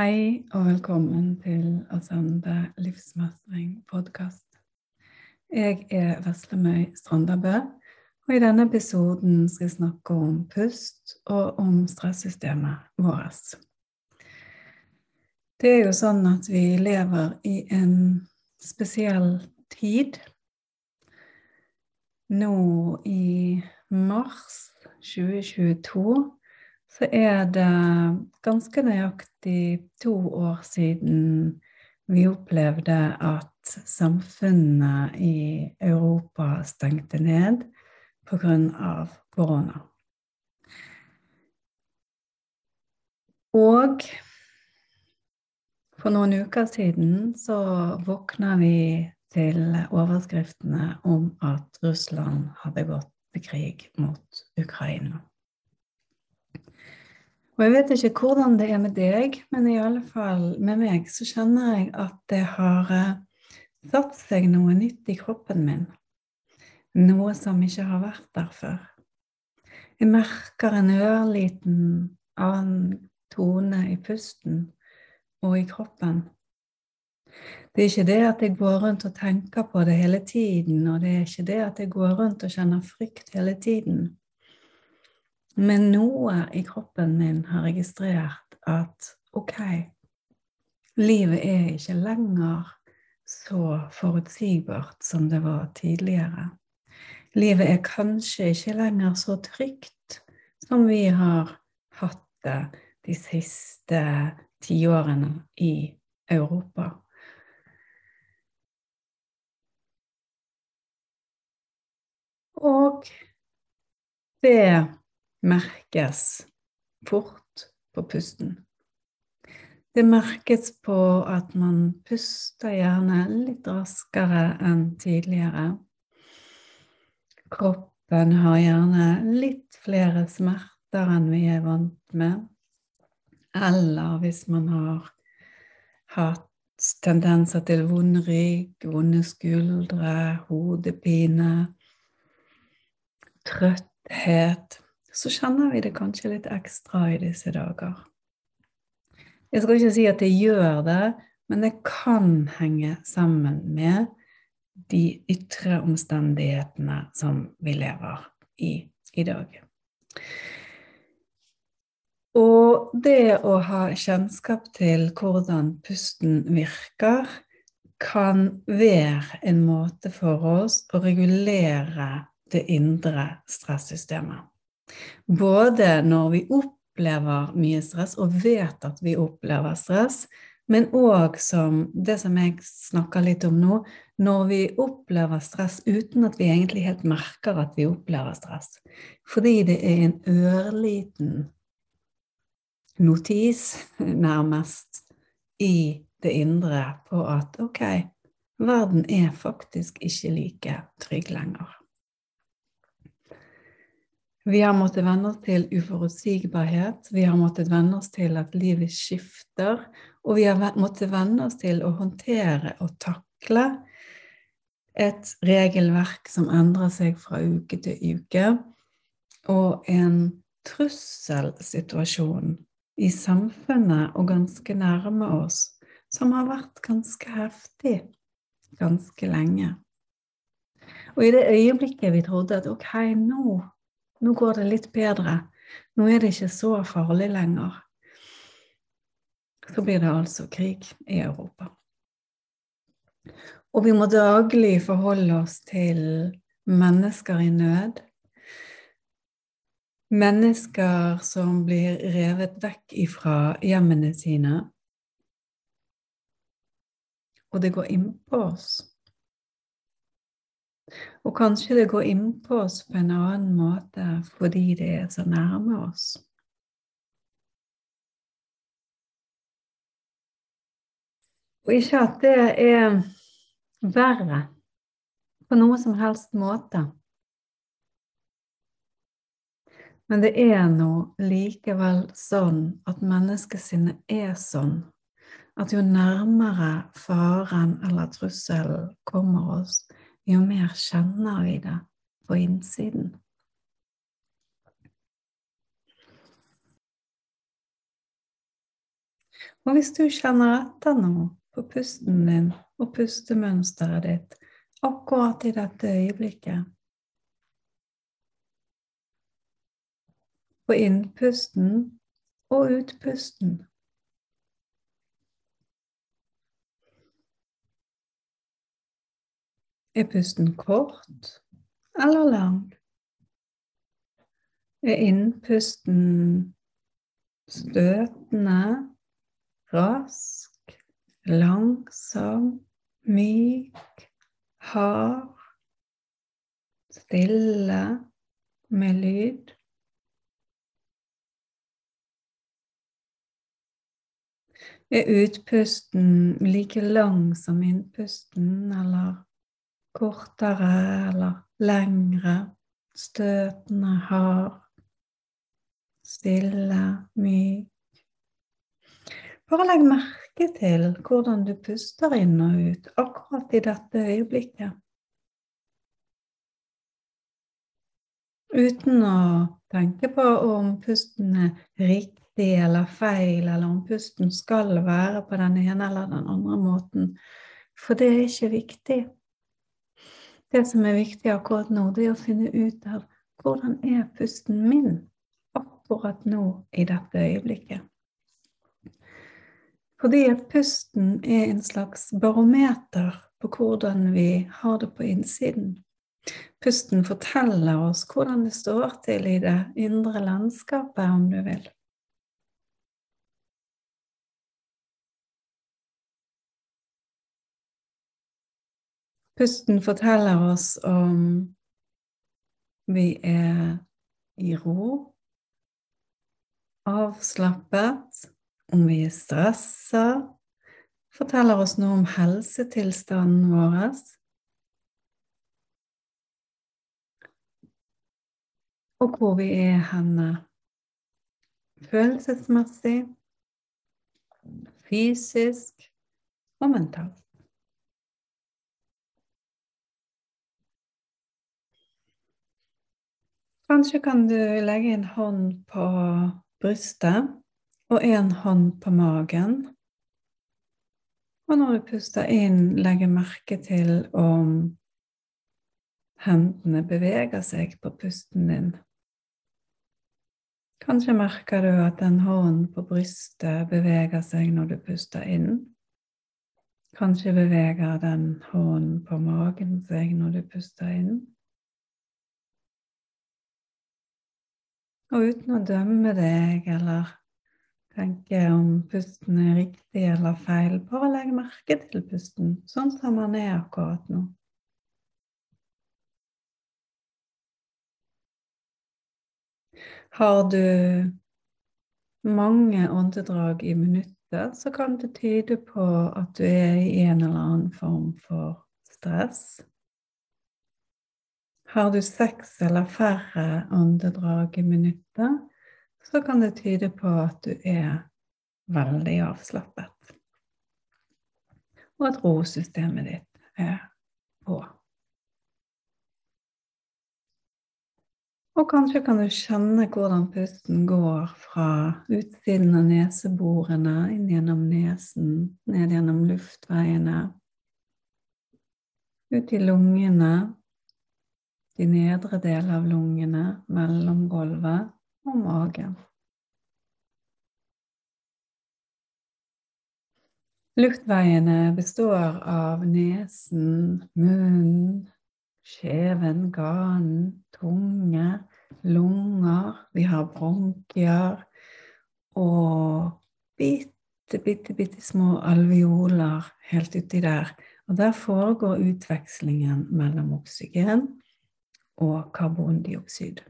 Hei og velkommen til Asande livsmestring podkast. Jeg er Veslemøy Strandabø, og i denne episoden skal jeg snakke om pust og om stressystemet vårt. Det er jo sånn at vi lever i en spesiell tid. Nå i mars 2022 så er det ganske nøyaktig to år siden vi opplevde at samfunnet i Europa stengte ned pga. korona. Og for noen uker siden så våkna vi til overskriftene om at Russland hadde gått til krig mot Ukraina. Og jeg vet ikke hvordan det er med deg, men i alle fall med meg så kjenner jeg at det har eh, satt seg noe nytt i kroppen min. Noe som ikke har vært der før. Jeg merker en ørliten annen tone i pusten og i kroppen. Det er ikke det at jeg går rundt og tenker på det hele tiden, og det er ikke det at jeg går rundt og kjenner frykt hele tiden. Men noe i kroppen min har registrert at ok, livet er ikke lenger så forutsigbart som det var tidligere. Livet er kanskje ikke lenger så trygt som vi har hatt det de siste tiårene i Europa. Og det merkes fort på pusten. Det merkes på at man puster gjerne litt raskere enn tidligere. Kroppen har gjerne litt flere smerter enn vi er vant med. Eller hvis man har hatt tendenser til vond rygg, vonde skuldre, hodepine, trøtthet så kjenner vi det kanskje litt ekstra i disse dager. Jeg skal ikke si at det gjør det, men det kan henge sammen med de ytre omstendighetene som vi lever i i dag. Og det å ha kjennskap til hvordan pusten virker, kan være en måte for oss å regulere det indre stressystemet. Både når vi opplever mye stress og vet at vi opplever stress, men òg som det som jeg snakker litt om nå, når vi opplever stress uten at vi egentlig helt merker at vi opplever stress. Fordi det er en ørliten notis, nærmest, i det indre på at ok, verden er faktisk ikke like trygg lenger. Vi har måttet venne oss til uforutsigbarhet, vi har måttet venne oss til at livet skifter, og vi har måttet venne oss til å håndtere og takle et regelverk som endrer seg fra uke til uke, og en trusselsituasjon i samfunnet og ganske nærme oss som har vært ganske heftig ganske lenge. Og i det øyeblikket vi trodde at ok, nå nå går det litt bedre. Nå er det ikke så farlig lenger. Så blir det altså krig i Europa. Og vi må daglig forholde oss til mennesker i nød. Mennesker som blir revet vekk ifra hjemmene sine. Og det går innpå oss. Og kanskje det går innpå oss på en annen måte fordi det er så nærme oss. Og ikke at det er verre på noe som helst måte. Men det er nå likevel sånn at menneskesinnet er sånn at jo nærmere faren eller trusselen kommer oss, jo mer kjenner vi det på innsiden. Og hvis du kjenner etter nå på pusten din og pustemønsteret ditt akkurat i dette øyeblikket På innpusten og utpusten Er pusten kort eller lang? Er innpusten støtende rask, langsom, myk, hard, stille, med lyd. Er utpusten like lang som innpusten, eller kortere eller lengre, støtende, hard, stille, myk? Bare legg merke til hvordan du puster inn og ut akkurat i dette øyeblikket. Uten å tenke på om pusten er riktig eller feil, eller om pusten skal være på den ene eller den andre måten. For det er ikke viktig. Det som er viktig akkurat nå, det er å finne ut av hvordan er pusten min akkurat nå i dette øyeblikket. Fordi at pusten er en slags barometer på hvordan vi har det på innsiden. Pusten forteller oss hvordan det står til i det indre landskapet, om du vil. Pusten forteller oss om vi er i ro, avslappet, om vi er stressa, forteller oss noe om helsetilstanden vår. Og hvor vi er henne følelsesmessig, fysisk og mentalt. Kanskje kan du legge en hånd på brystet og en hånd på magen. Og når du puster inn, legge merke til om hendene beveger seg på pusten din. Kanskje merker du at en hånd på brystet beveger seg når du puster inn. Kanskje beveger den hånden på magen seg når du puster inn. Og uten å dømme deg eller tenke om pusten er riktig eller feil. Bare legg merke til pusten, sånn som den er akkurat nå. Har du mange åndedrag i minuttet, så kan det tyde på at du er i en eller annen form for stress. Har du seks eller færre åndedrag i minuttet, så kan det tyde på at du er veldig avslappet, og at rosystemet ditt er på. Og kanskje kan du kjenne hvordan pusten går fra utsiden av neseborene, inn gjennom nesen, ned gjennom luftveiene, ut i lungene, de nedre deler av lungene, mellom gulvet og magen. Luftveiene består av nesen, munnen, kjeven, ganen, tunge, lunger. Vi har bronkier og bitte, bitte, bitte små alveoler helt uti der. Og der foregår utvekslingen mellom oksygen og karbondioksid.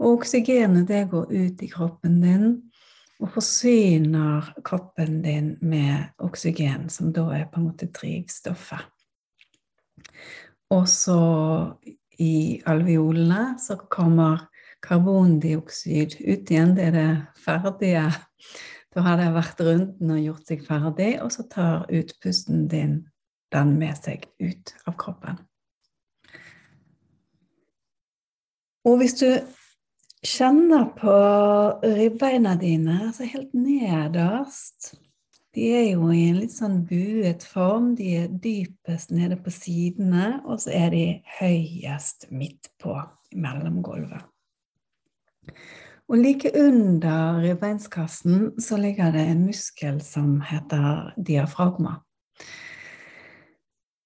Og oksygenet det går ut i kroppen din og forsyner kroppen din med oksygen, som da er på en måte drivstoffet. Og så i alveolene så kommer karbondioksid ut igjen. Det er det ferdige. Da har det vært runden og gjort seg ferdig, og så tar utpusten din den med seg ut av kroppen. Og hvis du kjenner på ribbeina dine, altså helt nederst. De er jo i en litt sånn buet form. De er dypest nede på sidene, og så er de høyest midt på i mellomgulvet. Og like under ribbeinskassen så ligger det en muskel som heter diafragma.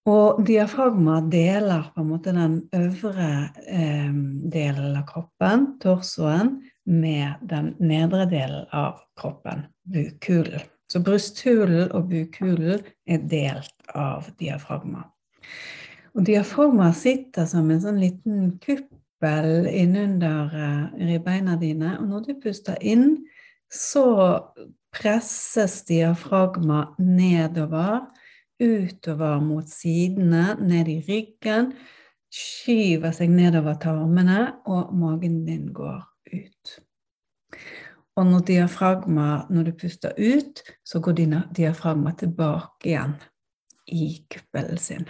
Og diafragma deler på en måte den øvre eh, delen av kroppen, torsoen, med den nedre delen av kroppen, bukhulen. Så brysthulen og bukhulen er delt av diafragma. Og diafragma sitter som en sånn liten kuppel innunder eh, ribbeina dine, og når du puster inn, så presses diafragma nedover utover mot sidene, ned i ryggen, skyver seg nedover tarmene, og magen din går ut. Og når, diafragma, når du puster ut, så går diafragma tilbake igjen i kuppelen sin.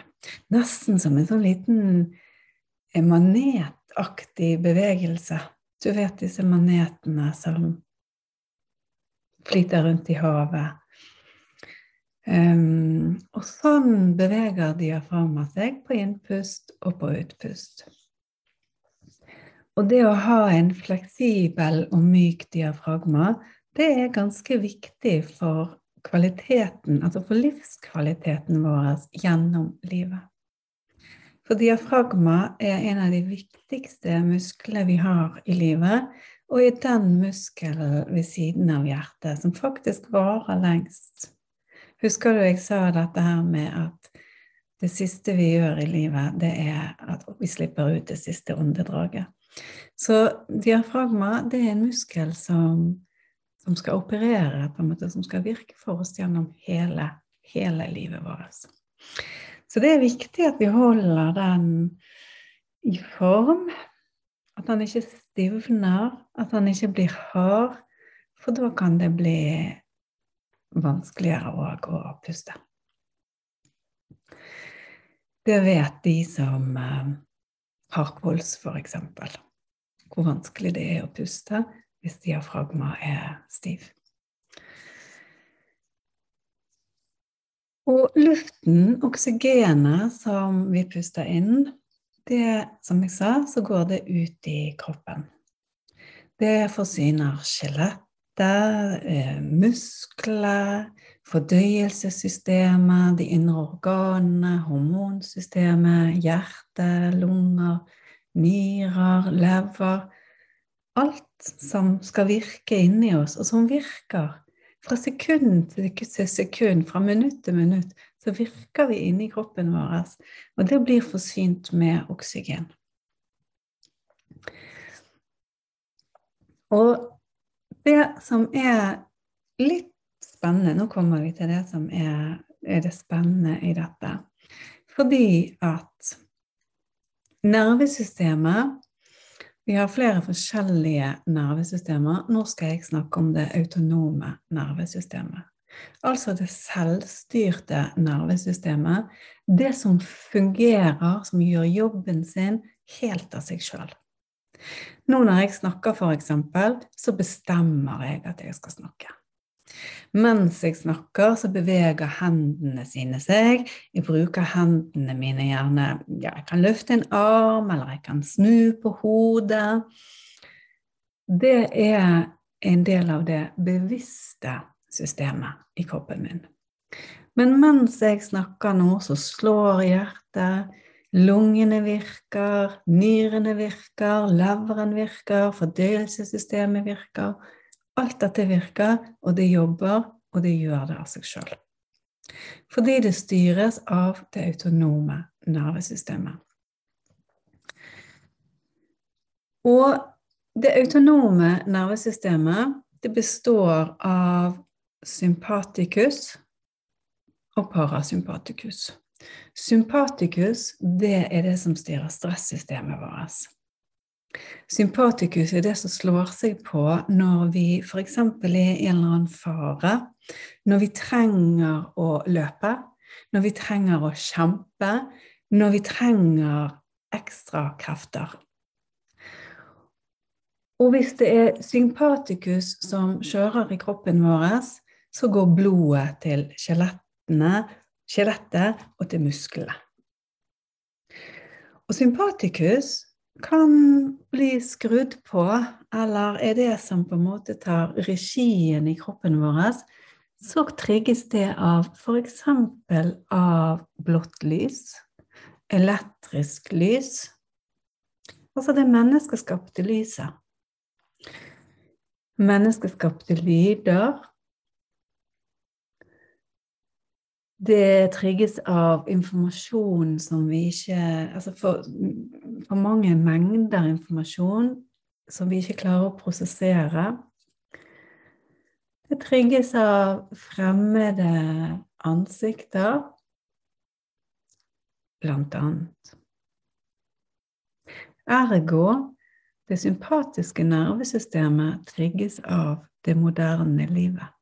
Nesten som en sånn liten eh, manetaktig bevegelse. Du vet disse manetene som flyter rundt i havet Um, og sånn beveger diafragma seg på innpust og på utpust. Og det å ha en fleksibel og myk diafragma, det er ganske viktig for kvaliteten, altså for livskvaliteten vår gjennom livet. For diafragma er en av de viktigste musklene vi har i livet, og er den muskelen ved siden av hjertet som faktisk varer lengst. Husker du jeg sa dette her med at det siste vi gjør i livet, det er at vi slipper ut det siste åndedraget. Så diafragma, det er en muskel som, som skal operere, på en måte, som skal virke for oss gjennom hele, hele livet vårt. Så det er viktig at vi holder den i form. At han ikke stivner, at han ikke blir hard. For da kan det bli vanskeligere òg å puste. Det vet de som eh, har kols, f.eks. Hvor vanskelig det er å puste hvis diafragma er stiv. Og luften, oksygenet som vi puster inn, det, som jeg sa, så går det ut i kroppen. Det forsyner skjelett hjertet, eh, muskler, fordøyelsessystemet, de indre organene, hormonsystemet, hjerte, lunger, nyrer, lever Alt som skal virke inni oss, og som virker. Fra sekund til sekund, fra minutt til minutt, så virker vi inni kroppen vår, og det blir forsynt med oksygen. Og det som er litt spennende Nå kommer vi til det som er, er det spennende i dette. Fordi at nervesystemet Vi har flere forskjellige nervesystemer. Nå skal jeg snakke om det autonome nervesystemet. Altså det selvstyrte nervesystemet. Det som fungerer, som gjør jobben sin helt av seg sjøl. Nå når jeg snakker, f.eks., så bestemmer jeg at jeg skal snakke. Mens jeg snakker, så beveger hendene sine seg. Jeg bruker hendene mine gjerne ja, Jeg kan løfte en arm, eller jeg kan snu på hodet. Det er en del av det bevisste systemet i kroppen min. Men mens jeg snakker nå, så slår hjertet, Lungene virker, nyrene virker, leveren virker, fordøyelsessystemet virker. Alt dette virker, og det jobber, og det gjør det av seg sjøl. Fordi det styres av det autonome nervesystemet. Og det autonome nervesystemet det består av sympatikus og parasympatikus. Sympatikus det er det som styrer stressystemet vårt. Sympatikus er det som slår seg på når vi f.eks. er i en eller annen fare, når vi trenger å løpe, når vi trenger å kjempe, når vi trenger ekstra krefter. Og hvis det er sympatikus som kjører i kroppen vår, så går blodet til skjelettet og til musklene. Og sympatikus kan bli skrudd på, eller er det som på en måte tar regien i kroppen vår, så trigges det av f.eks. av blått lys, elektrisk lys, altså det menneskeskapte lyset. Menneskeskapte lyder. Det trigges av informasjon som vi ikke Altså for, for mange mengder informasjon som vi ikke klarer å prosessere. Det trigges av fremmede ansikter, blant annet. Ergo det sympatiske nervesystemet trigges av det moderne livet.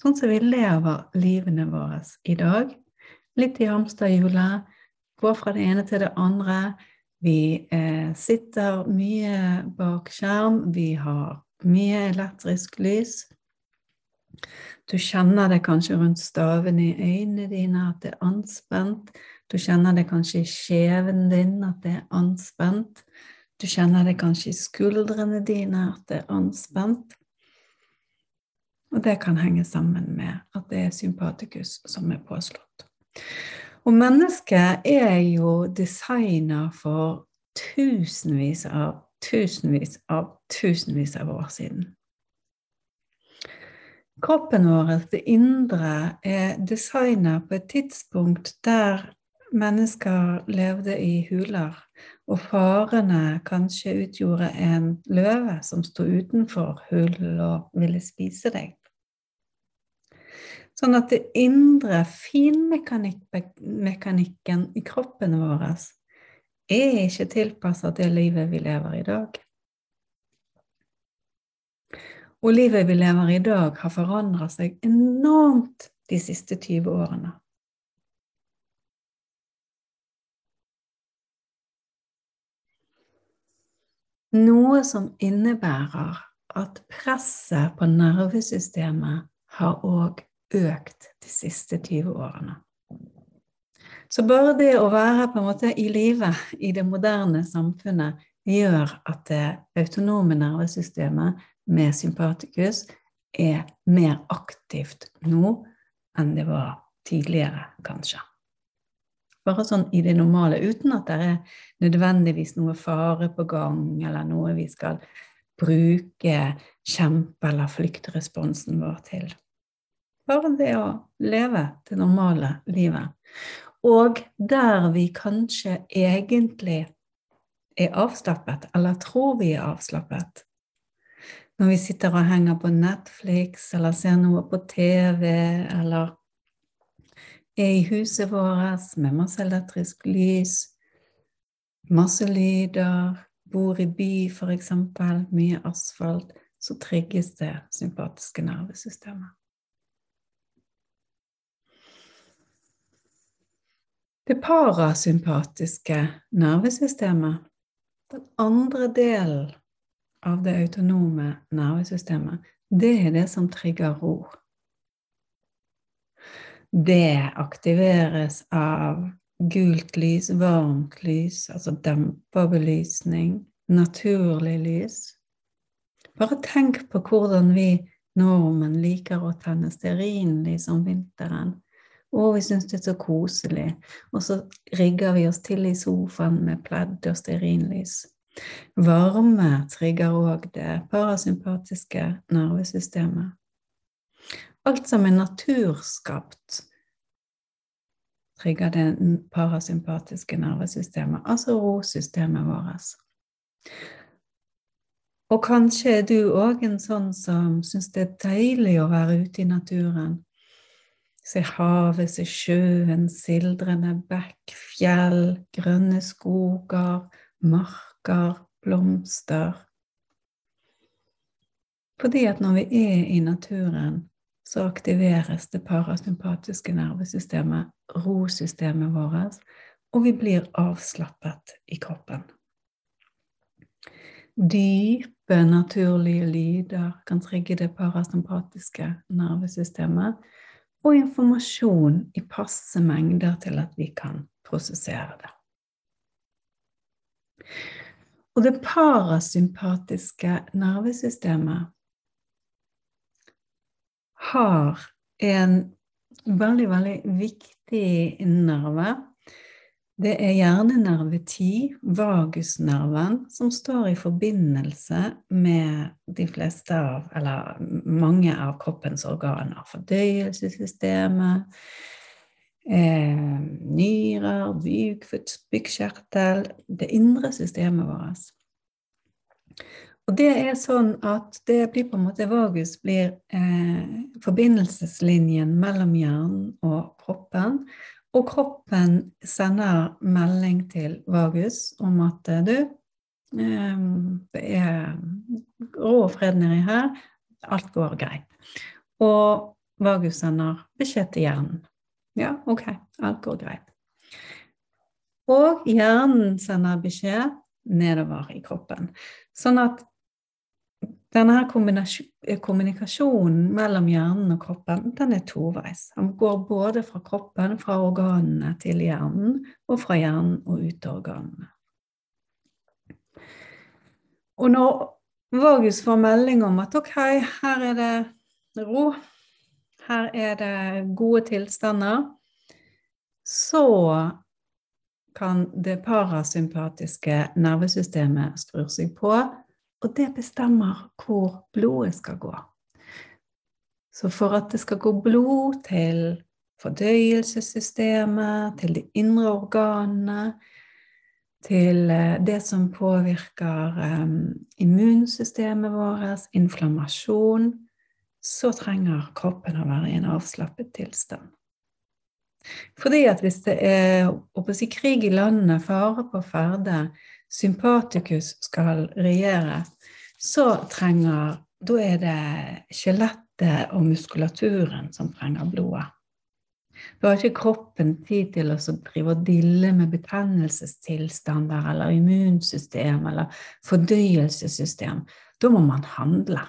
Sånn som vi lever livene våre i dag. Litt i hamsterhjulet, går fra det ene til det andre. Vi eh, sitter mye bak skjerm, vi har mye elektrisk lys. Du kjenner det kanskje rundt stavene i øynene dine at det er anspent. Du kjenner det kanskje i skjeven din at det er anspent. Du kjenner det kanskje i skuldrene dine at det er anspent. Og det kan henge sammen med at det er sympatikus som er påslått. Og mennesket er jo designa for tusenvis av tusenvis av tusenvis av år siden. Kroppen vår, det indre, er designa på et tidspunkt der mennesker levde i huler og farene kanskje utgjorde en løve som sto utenfor hull og ville spise deg. Sånn at det indre finmekanikken i kroppen vår er ikke tilpasset det livet vi lever i dag. Og livet vi lever i dag, har forandra seg enormt de siste 20 årene. Noe som innebærer at presset på nervesystemet har òg økt de siste 20 årene. Så bare det å være på en måte i live i det moderne samfunnet gjør at det autonome nervesystemet med sympatikus er mer aktivt nå enn det var tidligere, kanskje. Bare sånn i det normale, uten at det er nødvendigvis noe fare på gang, eller noe vi skal bruke kjempe- eller flyktresponsen vår til. Bare det å leve det normale livet. Og der vi kanskje egentlig er avslappet, eller tror vi er avslappet. Når vi sitter og henger på Netflix eller ser noe på TV eller er i huset vårt med masse elektrisk lys, masse lyder, bor i by f.eks., mye asfalt, så trigges det sympatiske nervesystemet. Det parasympatiske nervesystemet, den andre delen av det autonome nervesystemet, det er det som trigger ro. Det aktiveres av gult lys, varmt lys, altså dempa belysning, naturlig lys. Bare tenk på hvordan vi nordmenn liker å tenne stearinlys om vinteren. Å, vi syns det er så koselig. Og så rigger vi oss til i sofaen med pledd og stearinlys. Varme trigger òg det parasympatiske nervesystemet. Alt som er naturskapt, trigger det parasympatiske nervesystemet, altså rosystemet vårt. Og kanskje er du òg en sånn som syns det er deilig å være ute i naturen. Se havet, se sjøen, sildrende bekk, fjell, grønne skoger, marker, blomster. Fordi at når vi er i naturen, så aktiveres det parasympatiske nervesystemet, rosystemet vårt, og vi blir avslappet i kroppen. Dype naturlige lyder kan trigge det parasympatiske nervesystemet, og informasjon i passe mengder til at vi kan prosessere det. Og det parasympatiske nervesystemet har en veldig, veldig viktig nerve det er hjernenerve 10, vagusnerven, som står i forbindelse med de fleste av, eller mange av kroppens organer. Fordøyelsessystemet, eh, nyrer, bukspyttkjertel Det indre systemet vårt. Og det er sånn at det blir på en måte Vagus blir eh, forbindelseslinjen mellom hjernen og kroppen. Og kroppen sender melding til vagus om at eh, du, ehm, det er ro og fred nedi her, alt går greit. Og vagus sender beskjed til hjernen. Ja, ok, alt går greit. Og hjernen sender beskjed nedover i kroppen. Sånn at denne her kommunikasjonen mellom hjernen og kroppen den er toveis. Den går både fra kroppen, fra organene til hjernen, og fra hjernen og ut til organene. Og når Vagus får melding om at ok, her er det ro, her er det gode tilstander, så kan det parasympatiske nervesystemet skru seg på og det bestemmer hvor blodet skal gå. Så for at det skal gå blod til fordøyelsessystemet, til de indre organene, til eh, det som påvirker um, immunsystemet vårt, inflammasjon, så trenger kroppen å være i en avslappet tilstand. Fordi at hvis det er si, krig i landet, fare på ferde, sympatikus skal regjere, så trenger Da er det skjelettet og muskulaturen som trenger blodet. Da har ikke kroppen tid til å drive og dille med betennelsestilstander eller immunsystem eller fordøyelsessystem. Da må man handle.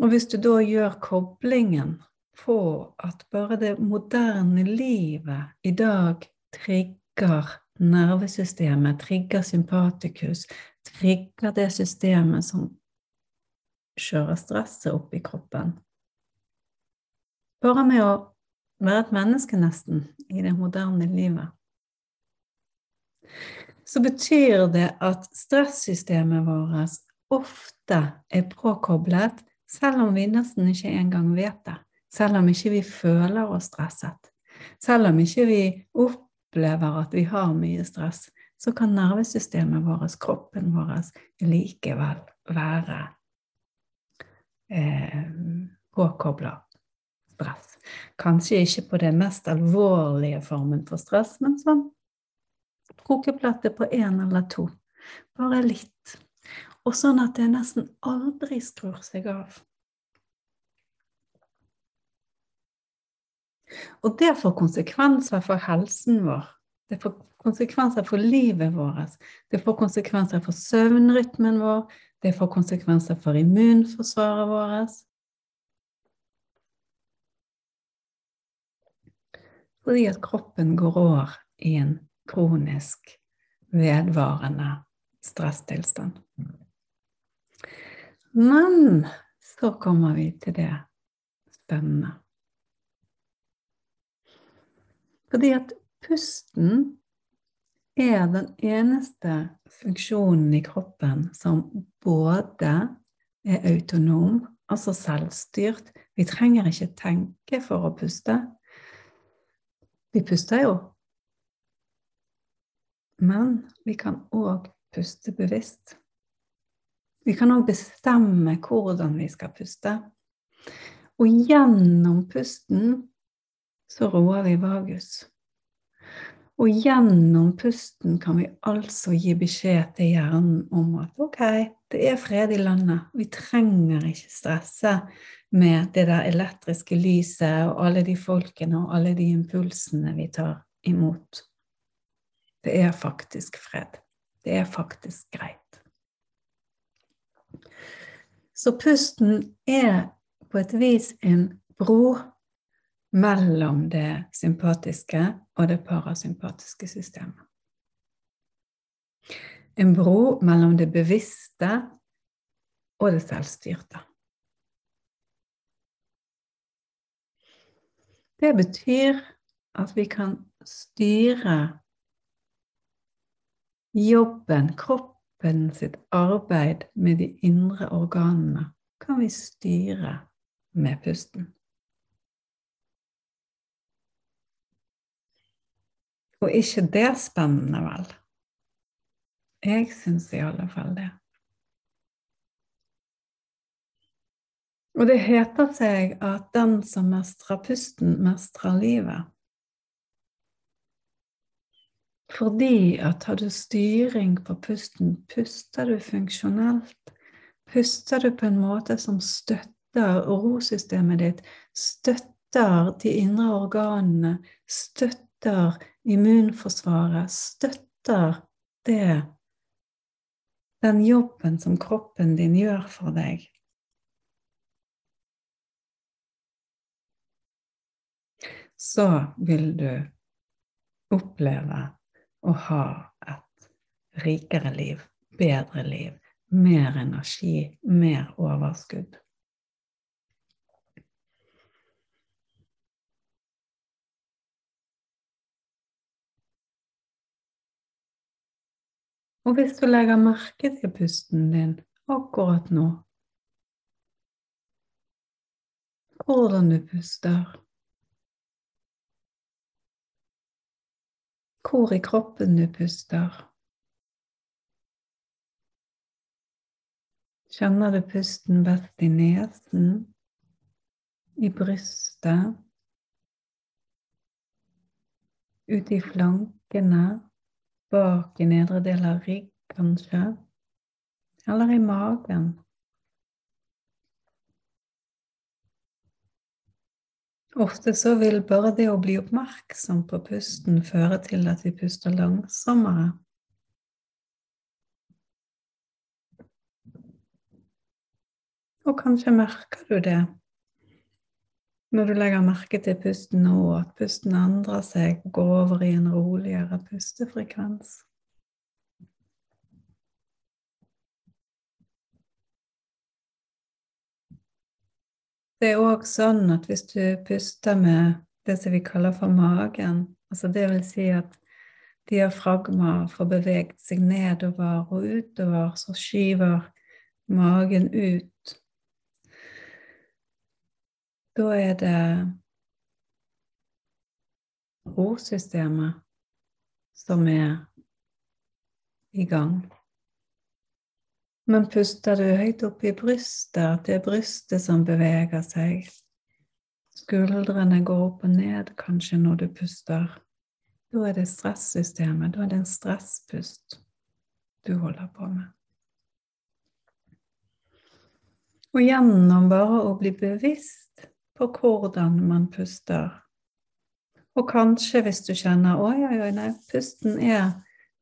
Og hvis du da gjør koblingen på at bare det moderne livet i dag trigger nervesystemet, trigger sympatikus, trigger det systemet som kjører stresset opp i kroppen. Bare med å være et menneske, nesten, i det moderne livet. Så betyr det at stressystemet vårt ofte er påkoblet, selv om vi nesten ikke engang vet det. Selv om ikke vi føler oss stresset. Selv om ikke vi opp opplever at vi har mye stress, så kan nervesystemet vårt, kroppen vår, likevel være eh, påkobla stress. Kanskje ikke på den mest alvorlige formen for stress, men sånn kokeplate på én eller to. Bare litt. Og sånn at det nesten aldri skrur seg av. Og det får konsekvenser for helsen vår. Det får konsekvenser for livet vårt. Det får konsekvenser for søvnrytmen vår. Det får konsekvenser for immunforsvaret vårt. Fordi at kroppen går over i en kronisk, vedvarende stresstilstand. Men så kommer vi til det spennende. Fordi at pusten er den eneste funksjonen i kroppen som både er autonom, altså selvstyrt. Vi trenger ikke tenke for å puste. Vi puster jo. Men vi kan òg puste bevisst. Vi kan òg bestemme hvordan vi skal puste. Og gjennom pusten så roer vi vagus. Og gjennom pusten kan vi altså gi beskjed til hjernen om at ok, det er fred i landet. Vi trenger ikke stresse med det der elektriske lyset og alle de folkene og alle de impulsene vi tar imot. Det er faktisk fred. Det er faktisk greit. Så pusten er på et vis en bro mellom det sympatiske og det parasympatiske systemet. En bro mellom det bevisste og det selvstyrte. Det betyr at vi kan styre jobben, kroppen sitt arbeid med de indre organene, kan vi styre med pusten. Og ikke det spennende, vel? Jeg syns i alle fall det. Og det heter seg at den som mestrer pusten, mestrer livet. Fordi at har du styring på pusten, puster du funksjonelt, puster du på en måte som støtter rosystemet ditt, støtter de indre organene, støtter immunforsvaret, støtter det den jobben som kroppen din gjør for deg. Så vil du oppleve å ha et rikere liv, bedre liv, mer energi, mer overskudd. Og hvis du legger merke til pusten din akkurat nå Hvordan du puster Hvor i kroppen du puster Kjenner du pusten best i nesen, i brystet, ute i flankene? Bak i nedre del av rygg, kanskje, eller i magen. Ofte så vil bare det å bli oppmerksom på pusten føre til at vi puster langsommere. Og kanskje merker du det når du legger merke til pusten nå, at pusten endrer seg og går over i en roligere pustefrekvens. Det er òg sånn at hvis du puster med det som vi kaller for magen, altså det vil si at diafragma får beveget seg nedover og utover, så skyver magen ut da er det rosystemet som er i gang. Men puster du høyt opp i brystet, det er brystet som beveger seg. Skuldrene går opp og ned kanskje når du puster. Da er det stressystemet, da er det en stresspust du holder på med. Og gjennom bare å bli bevisst på hvordan man puster. Og kanskje hvis du kjenner oi, oi, oi, nei, pusten er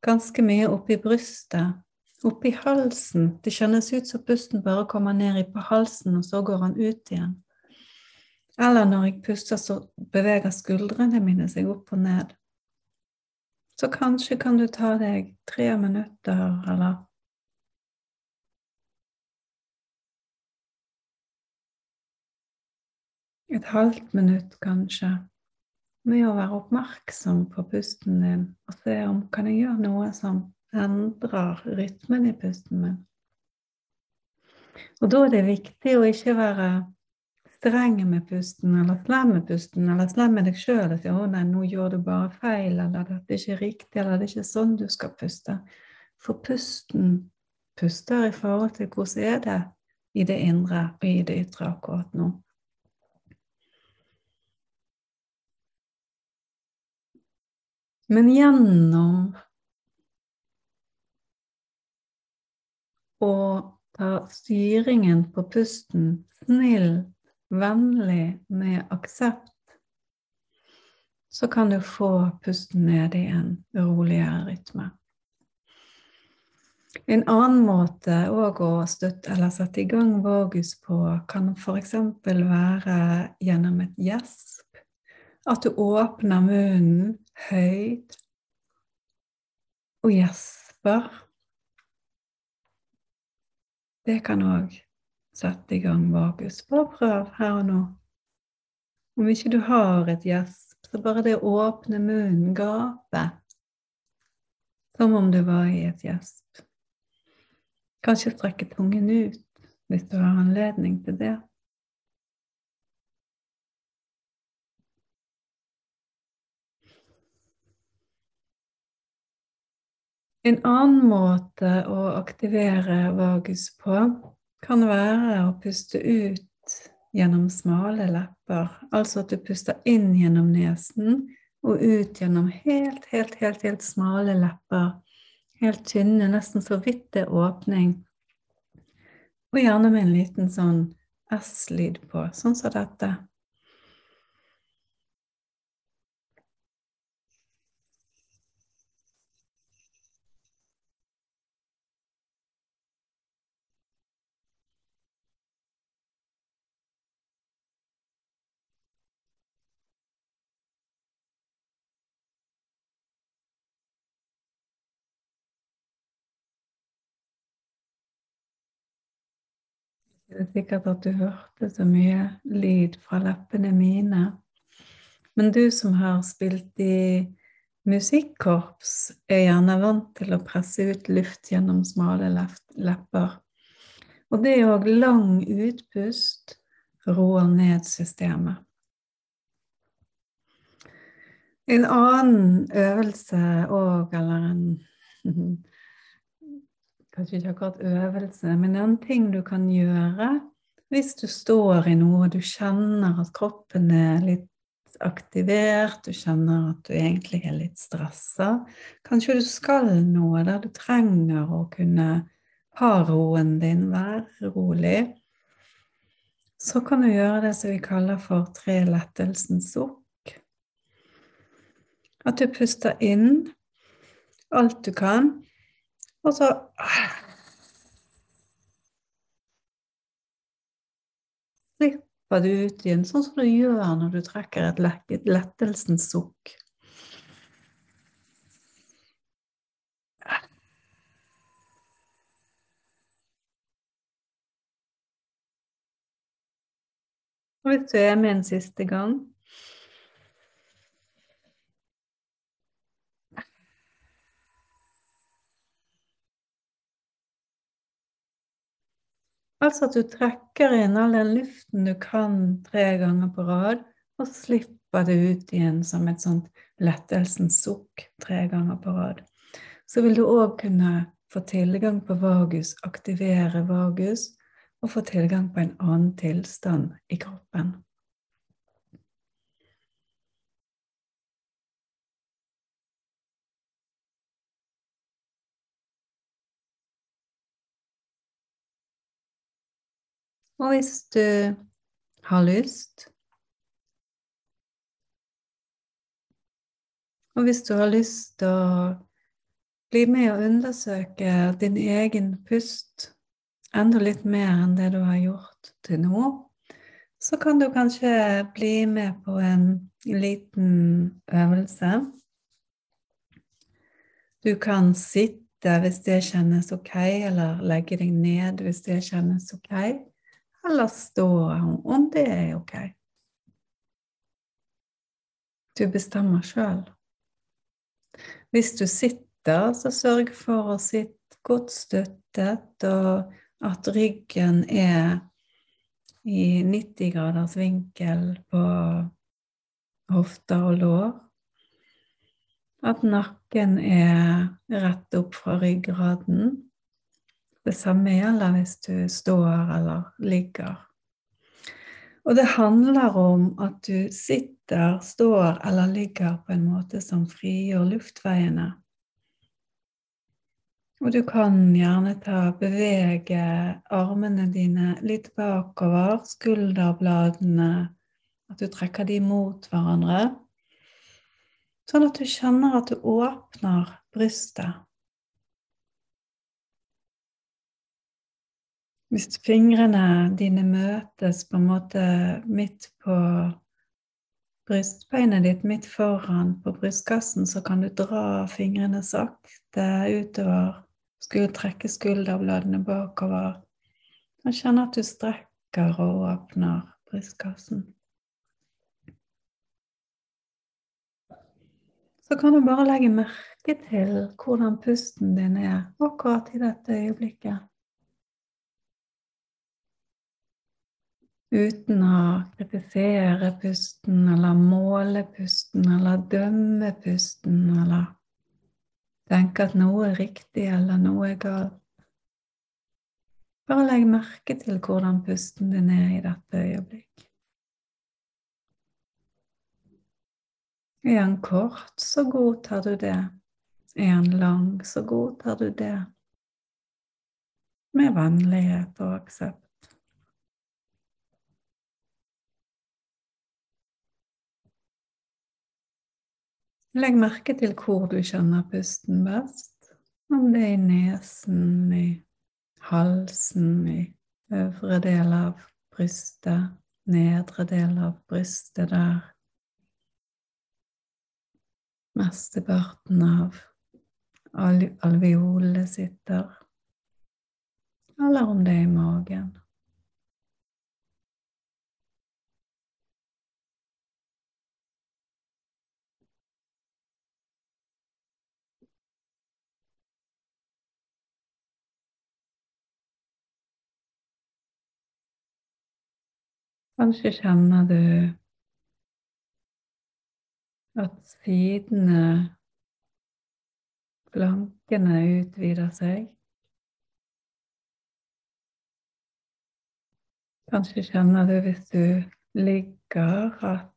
ganske mye oppi brystet, oppi halsen. Det kjennes ut som pusten bare kommer ned på halsen, og så går han ut igjen. Eller når jeg puster, så beveger skuldrene mine seg opp og ned. Så kanskje kan du ta deg tre minutter, eller et halvt minutt kanskje, med å være oppmerksom på pusten din og se om kan jeg gjøre noe som endrer rytmen i pusten min. Og da er det viktig å ikke være streng med pusten eller slem med pusten eller slem med deg sjøl og si 'Å nei, nå gjør du bare feil', eller 'dette er ikke riktig', eller 'det er ikke sånn du skal puste'. For pusten puster i forhold til hvordan er det i det indre og i det ytre akkurat nå. Men gjennom å ta styringen på pusten snill, vennlig, med aksept, så kan du få pusten ned i en roligere rytme. En annen måte å støtte eller sette i gang vagus på kan f.eks. være gjennom et gjesp. At du åpner munnen høyt og gjesper. Det kan òg sette i gang vagus. Bare prøv her og nå. Om ikke du har et gjesp, så bare det å åpne munnen, gape, som om du var i et gjesp. Kanskje strekke tungen ut hvis du har anledning til det. En annen måte å aktivere vagus på kan være å puste ut gjennom smale lepper. Altså at du puster inn gjennom nesen og ut gjennom helt, helt, helt, helt smale lepper helt tynne, nesten så vidt det er åpning. Og gjerne med en liten sånn S-lyd på, sånn som dette. Det er sikkert at du hørte så mye lyd fra leppene mine. Men du som har spilt i musikkorps, er gjerne vant til å presse ut luft gjennom smale lepper. Og det er òg lang utpust roer ned systemet. En annen øvelse òg, eller en kanskje ikke akkurat øvelse, men en ting du kan gjøre hvis du står i noe og du kjenner at kroppen er litt aktivert, du kjenner at du egentlig er litt stressa. Kanskje du skal noe der du trenger å kunne ha roen din, være rolig. Så kan du gjøre det som vi kaller for tre lettelsens sukk. At du puster inn alt du kan, og så slipper du ut igjen, sånn som du gjør når du trekker et, et lettelsens sukk. Hvis du er med en siste gang Altså at du trekker inn all den luften du kan tre ganger på rad, og slipper det ut igjen som et sånt lettelsens sukk tre ganger på rad. Så vil du òg kunne få tilgang på vagus, aktivere vagus, og få tilgang på en annen tilstand i kroppen. Og hvis du har lyst Og hvis du har lyst til å bli med og undersøke din egen pust enda litt mer enn det du har gjort til nå, så kan du kanskje bli med på en liten øvelse. Du kan sitte hvis det kjennes ok, eller legge deg ned hvis det kjennes ok eller stå om det er ok. Du bestemmer sjøl. Hvis du sitter, så sørg for å sitte godt støttet, og at ryggen er i 90 graders vinkel på hofter og lår. At nakken er rett opp fra ryggraden. Det samme gjelder hvis du står eller ligger. Og det handler om at du sitter, står eller ligger på en måte som frigjør luftveiene. Og du kan gjerne ta, bevege armene dine litt bakover, skulderbladene, at du trekker de mot hverandre. Sånn at du kjenner at du åpner brystet. Hvis fingrene dine møtes på en måte midt på brystbeinet ditt, midt foran på brystkassen, så kan du dra fingrene sakte utover. Skulle trekke skulderbladene bakover. Og kjenne at du strekker og åpner brystkassen. Så kan du bare legge merke til hvordan pusten din er akkurat i dette øyeblikket. Uten å kritisere pusten eller måle pusten eller dømme pusten eller tenke at noe er riktig eller noe er galt. Bare legg merke til hvordan pusten din er i dette øyeblikk. Er den kort, så godtar du det. Er den lang, så godtar du det. Med vennlighet og aksept. Legg merke til hvor du kjenner pusten best. Om det er i nesen, i halsen, i øvre del av brystet, nedre del av brystet der mesteparten av alveolene sitter, eller om det er i magen. Kanskje kjenner du at sidene, plankene, utvider seg. Kanskje kjenner du hvis du ligger, at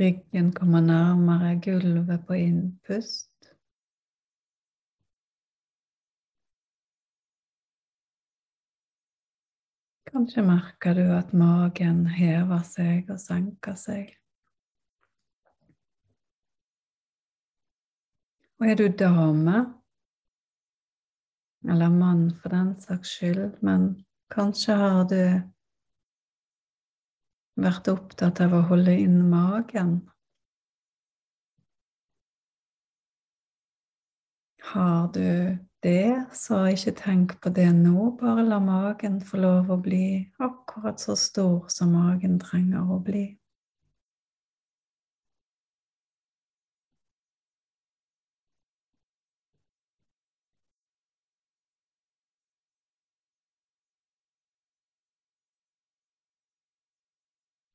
ryggen kommer nærmere gulvet på innpust. Kanskje merker du at magen hever seg og senker seg. Og er du dame, eller mann for den saks skyld, men kanskje har du vært opptatt av å holde inn magen. Har du det, så ikke tenk på det nå. Bare la magen få lov å bli akkurat så stor som magen trenger å bli.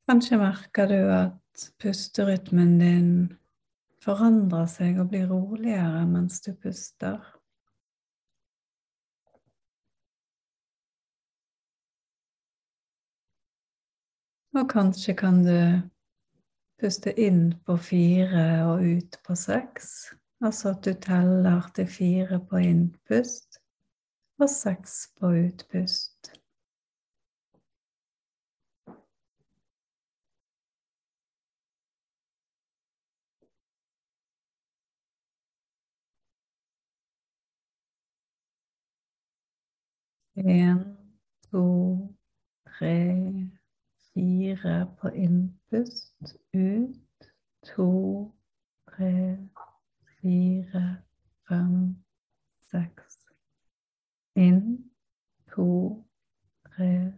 Kanskje merker du at pusterytmen din forandrer seg og blir roligere mens du puster. Og kanskje kan du puste inn på fire og ut på seks. Altså at du teller til fire på innpust og seks på utpust. En, to, tre Fire på innpust, ut. To, tre, fire, fem, seks. Inn. To, tre,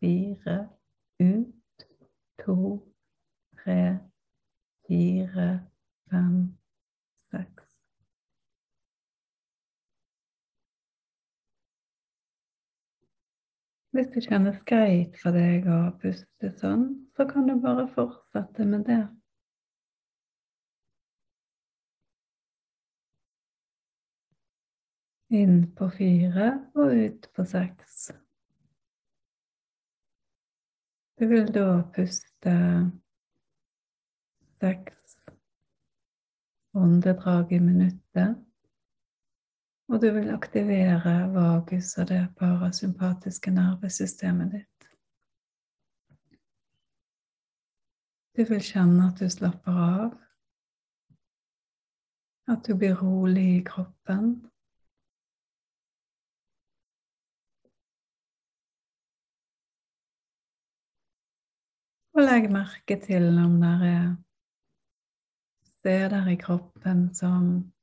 fire, ut. To, tre, fire, fem, Hvis det kjennes greit for deg å puste sånn, så kan du bare fortsette med det. Inn på fire og ut på seks. Du vil da puste seks åndedrag i minuttet. Og du vil aktivere vagus og det parasympatiske nervesystemet ditt. Du vil kjenne at du slapper av, at du blir rolig i kroppen. Og legg merke til om det er steder i kroppen som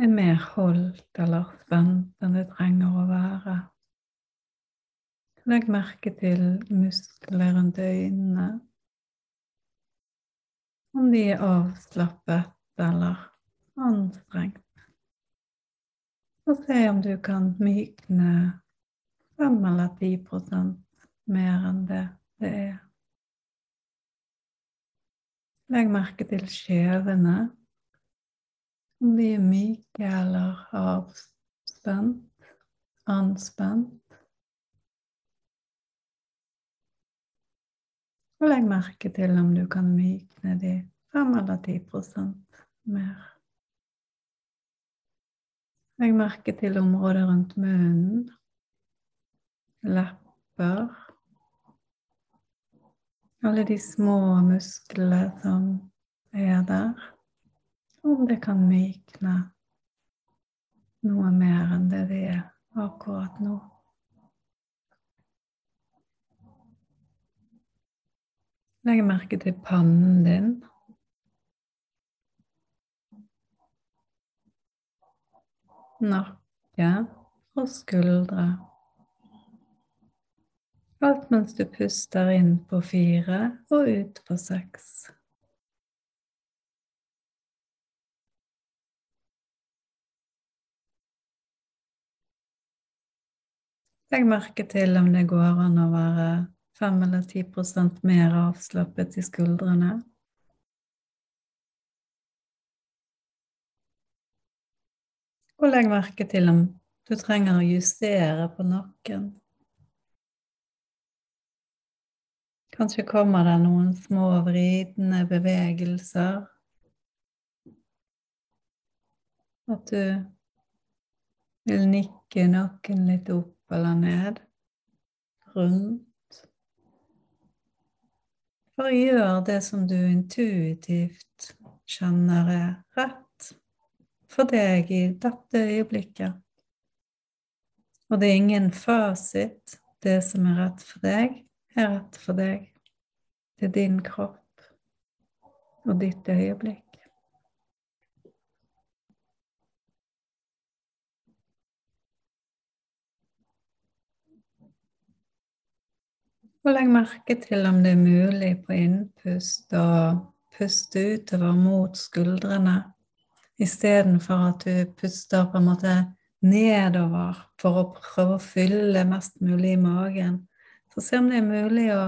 er mer holdt eller spent enn det trenger å være. Legg merke til muskler rundt øynene. Om de er avslappet eller anstrengt. Og se om du kan mykne 5 eller ti prosent mer enn det det er. Legg merke til skjevene, om de er myke eller avspent, anspent. Og legg merke til om du kan mykne de fem eller ti prosent mer. Legg merke til området rundt munnen, lepper Alle de små musklene som er der. Om det kan mykne noe mer enn det det er akkurat nå. Legg merke til pannen din. Nakke og skuldre. Alt mens du puster inn på fire og ut på seks. Legg merke til om det går an å være fem eller ti prosent mer avslappet i skuldrene. Og legg merke til om du trenger å justere på nakken. Kanskje kommer det noen små vridende bevegelser. At du vil nikke nakken litt opp eller ned, rundt. Bare gjør det som du intuitivt kjenner er rett for deg i dette øyeblikket. Og det er ingen fasit. Det som er rett for deg, er rett for deg. Det er din kropp og ditt øyeblikk. Og legg merke til om det er mulig på innpust å puste utover mot skuldrene, istedenfor at du puster på en måte nedover for å prøve å fylle mest mulig i magen. Så se om det er mulig å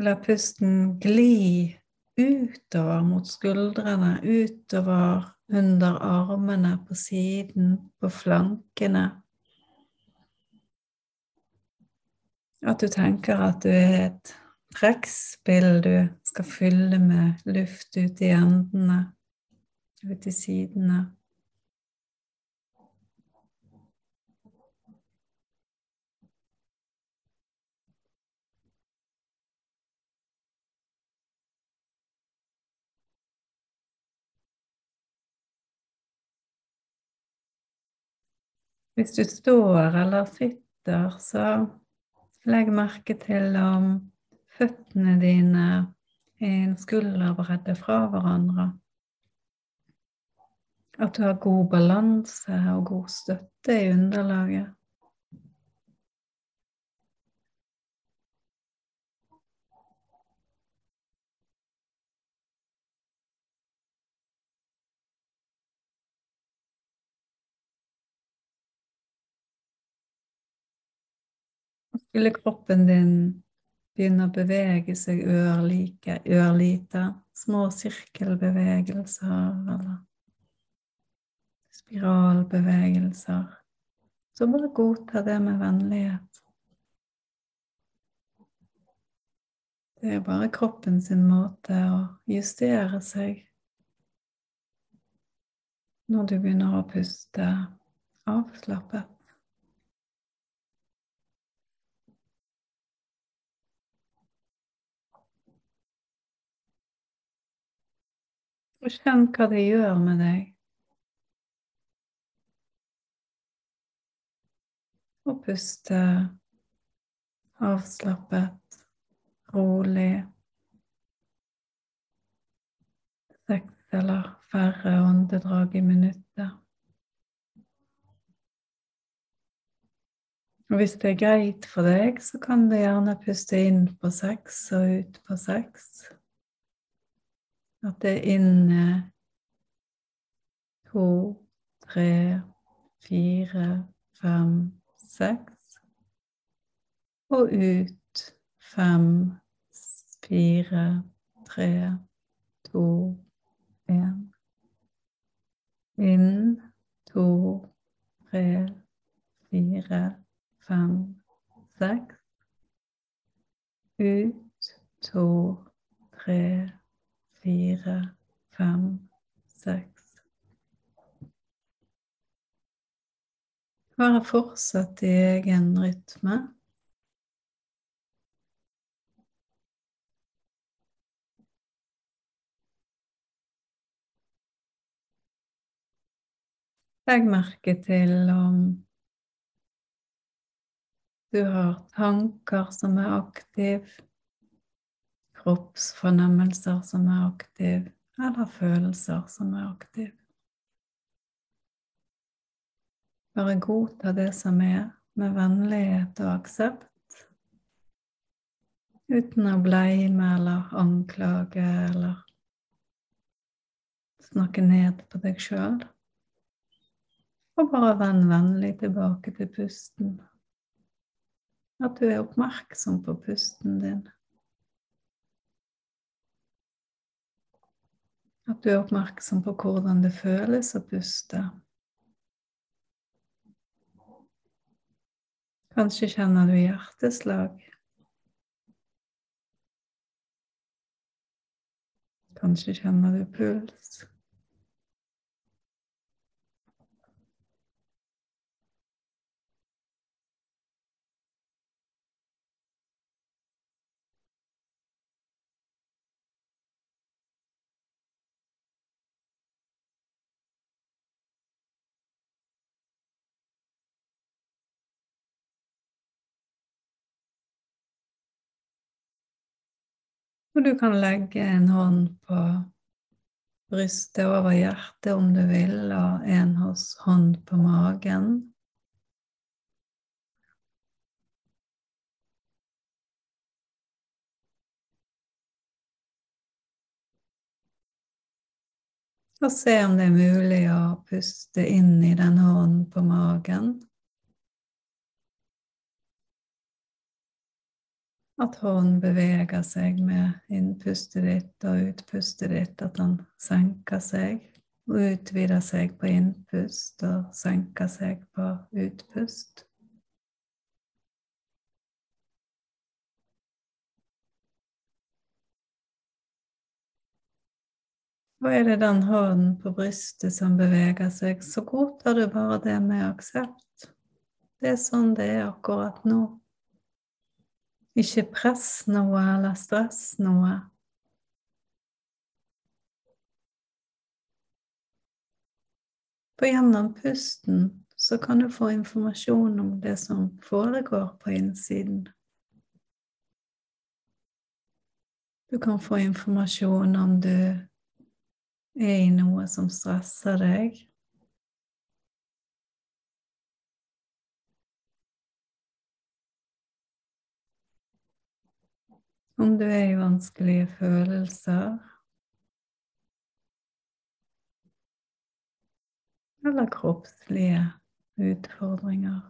la pusten gli utover mot skuldrene, utover under armene, på siden, på flankene. At du tenker at du er et trekkspill du skal fylle med luft ut i endene, ut i sidene. Hvis du står eller sitter, så Legg merke til om føttene dine er en skulderbredde fra hverandre. At du har god balanse og god støtte i underlaget. Skulle kroppen din begynne å bevege seg ørlike, ørlite, små sirkelbevegelser eller spiralbevegelser, så bare godta det med vennlighet. Det er bare kroppen sin måte å justere seg når du begynner å puste avslappet. Og kjenn hva det gjør med deg. Og puste avslappet, rolig. Seks eller færre åndedrag i minuttet. Og hvis det er greit for deg, så kan du gjerne puste inn på seks og ut på seks. At det er inne to, tre, fire, fem, seks. Og ut fem, fire, tre, to, én. Inn to, tre, fire, fem, seks. Ut to, tre, fire, fem, seks. Bare fortsatt i egen rytme. Legg merke til om du har tanker som er aktive, kroppsfornemmelser som er aktive, eller følelser som er aktive. Bare godta det som er, med vennlighet og aksept, uten å bleime eller anklage eller snakke ned på deg sjøl. Og bare vend vennlig tilbake til pusten. At du er oppmerksom på pusten din. At du er oppmerksom på hvordan det føles å puste. Kanskje kjenner du hjerteslag. Kanskje kjenner du puls. Og du kan legge en hånd på brystet over hjertet om du vil, og en hånd på magen. Og se om det er mulig å puste inn i den hånden på magen. At hånden beveger seg med innpustet ditt og utpustet ditt, at den senker seg og utvider seg på innpust og senker seg på utpust. Og er det den hånden på brystet som beveger seg, så godtar du bare det med aksept. Det er sånn det er akkurat nå. Ikke press noe eller stress noe. På gjennom pusten så kan du få informasjon om det som foregår på innsiden. Du kan få informasjon om du er i noe som stresser deg. Om du er i vanskelige følelser eller kroppslige utfordringer.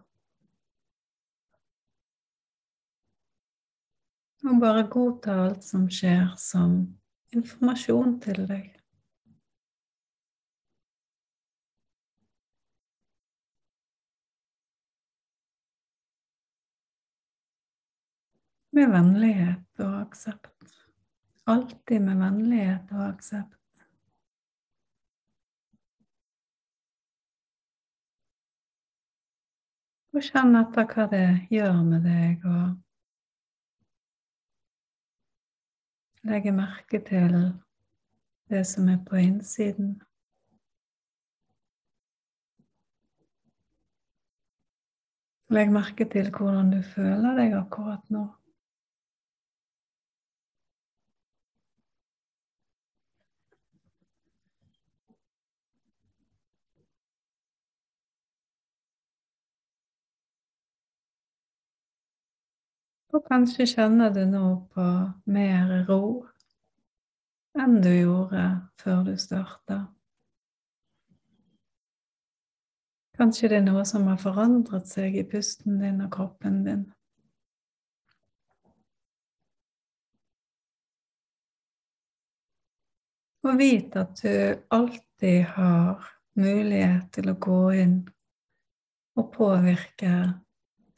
Og bare godta alt som skjer, som informasjon til deg. Med vennlighet og aksept. Alltid med vennlighet og aksept. Og kjenn etter hva det gjør med deg, og legge merke til det som er på innsiden. Legg merke til hvordan du føler deg akkurat nå. Og kanskje kjenner du nå på mer ro enn du gjorde før du starta. Kanskje det er noe som har forandret seg i pusten din og kroppen din. Og vit at du alltid har mulighet til å gå inn og påvirke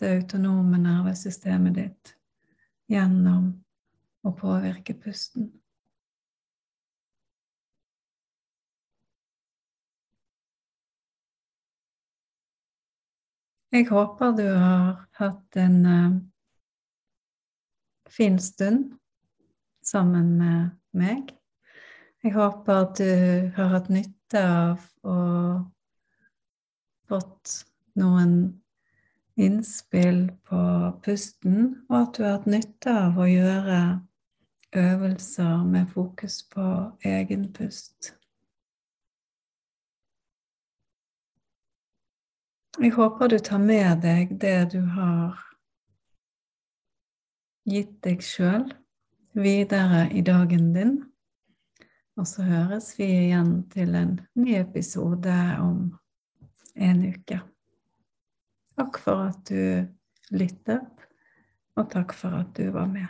det autonome nervesystemet ditt gjennom å påvirke pusten. Jeg håper du har hatt en uh, fin stund sammen med meg. Jeg håper at du har hatt nytte av å fått noen innspill på pusten, og at du har hatt nytte av å gjøre øvelser med fokus på egen pust. Jeg håper du tar med deg det du har gitt deg sjøl videre i dagen din. Og så høres vi igjen til en ny episode om en uke. Takk for at du lyttet, og takk for at du var med.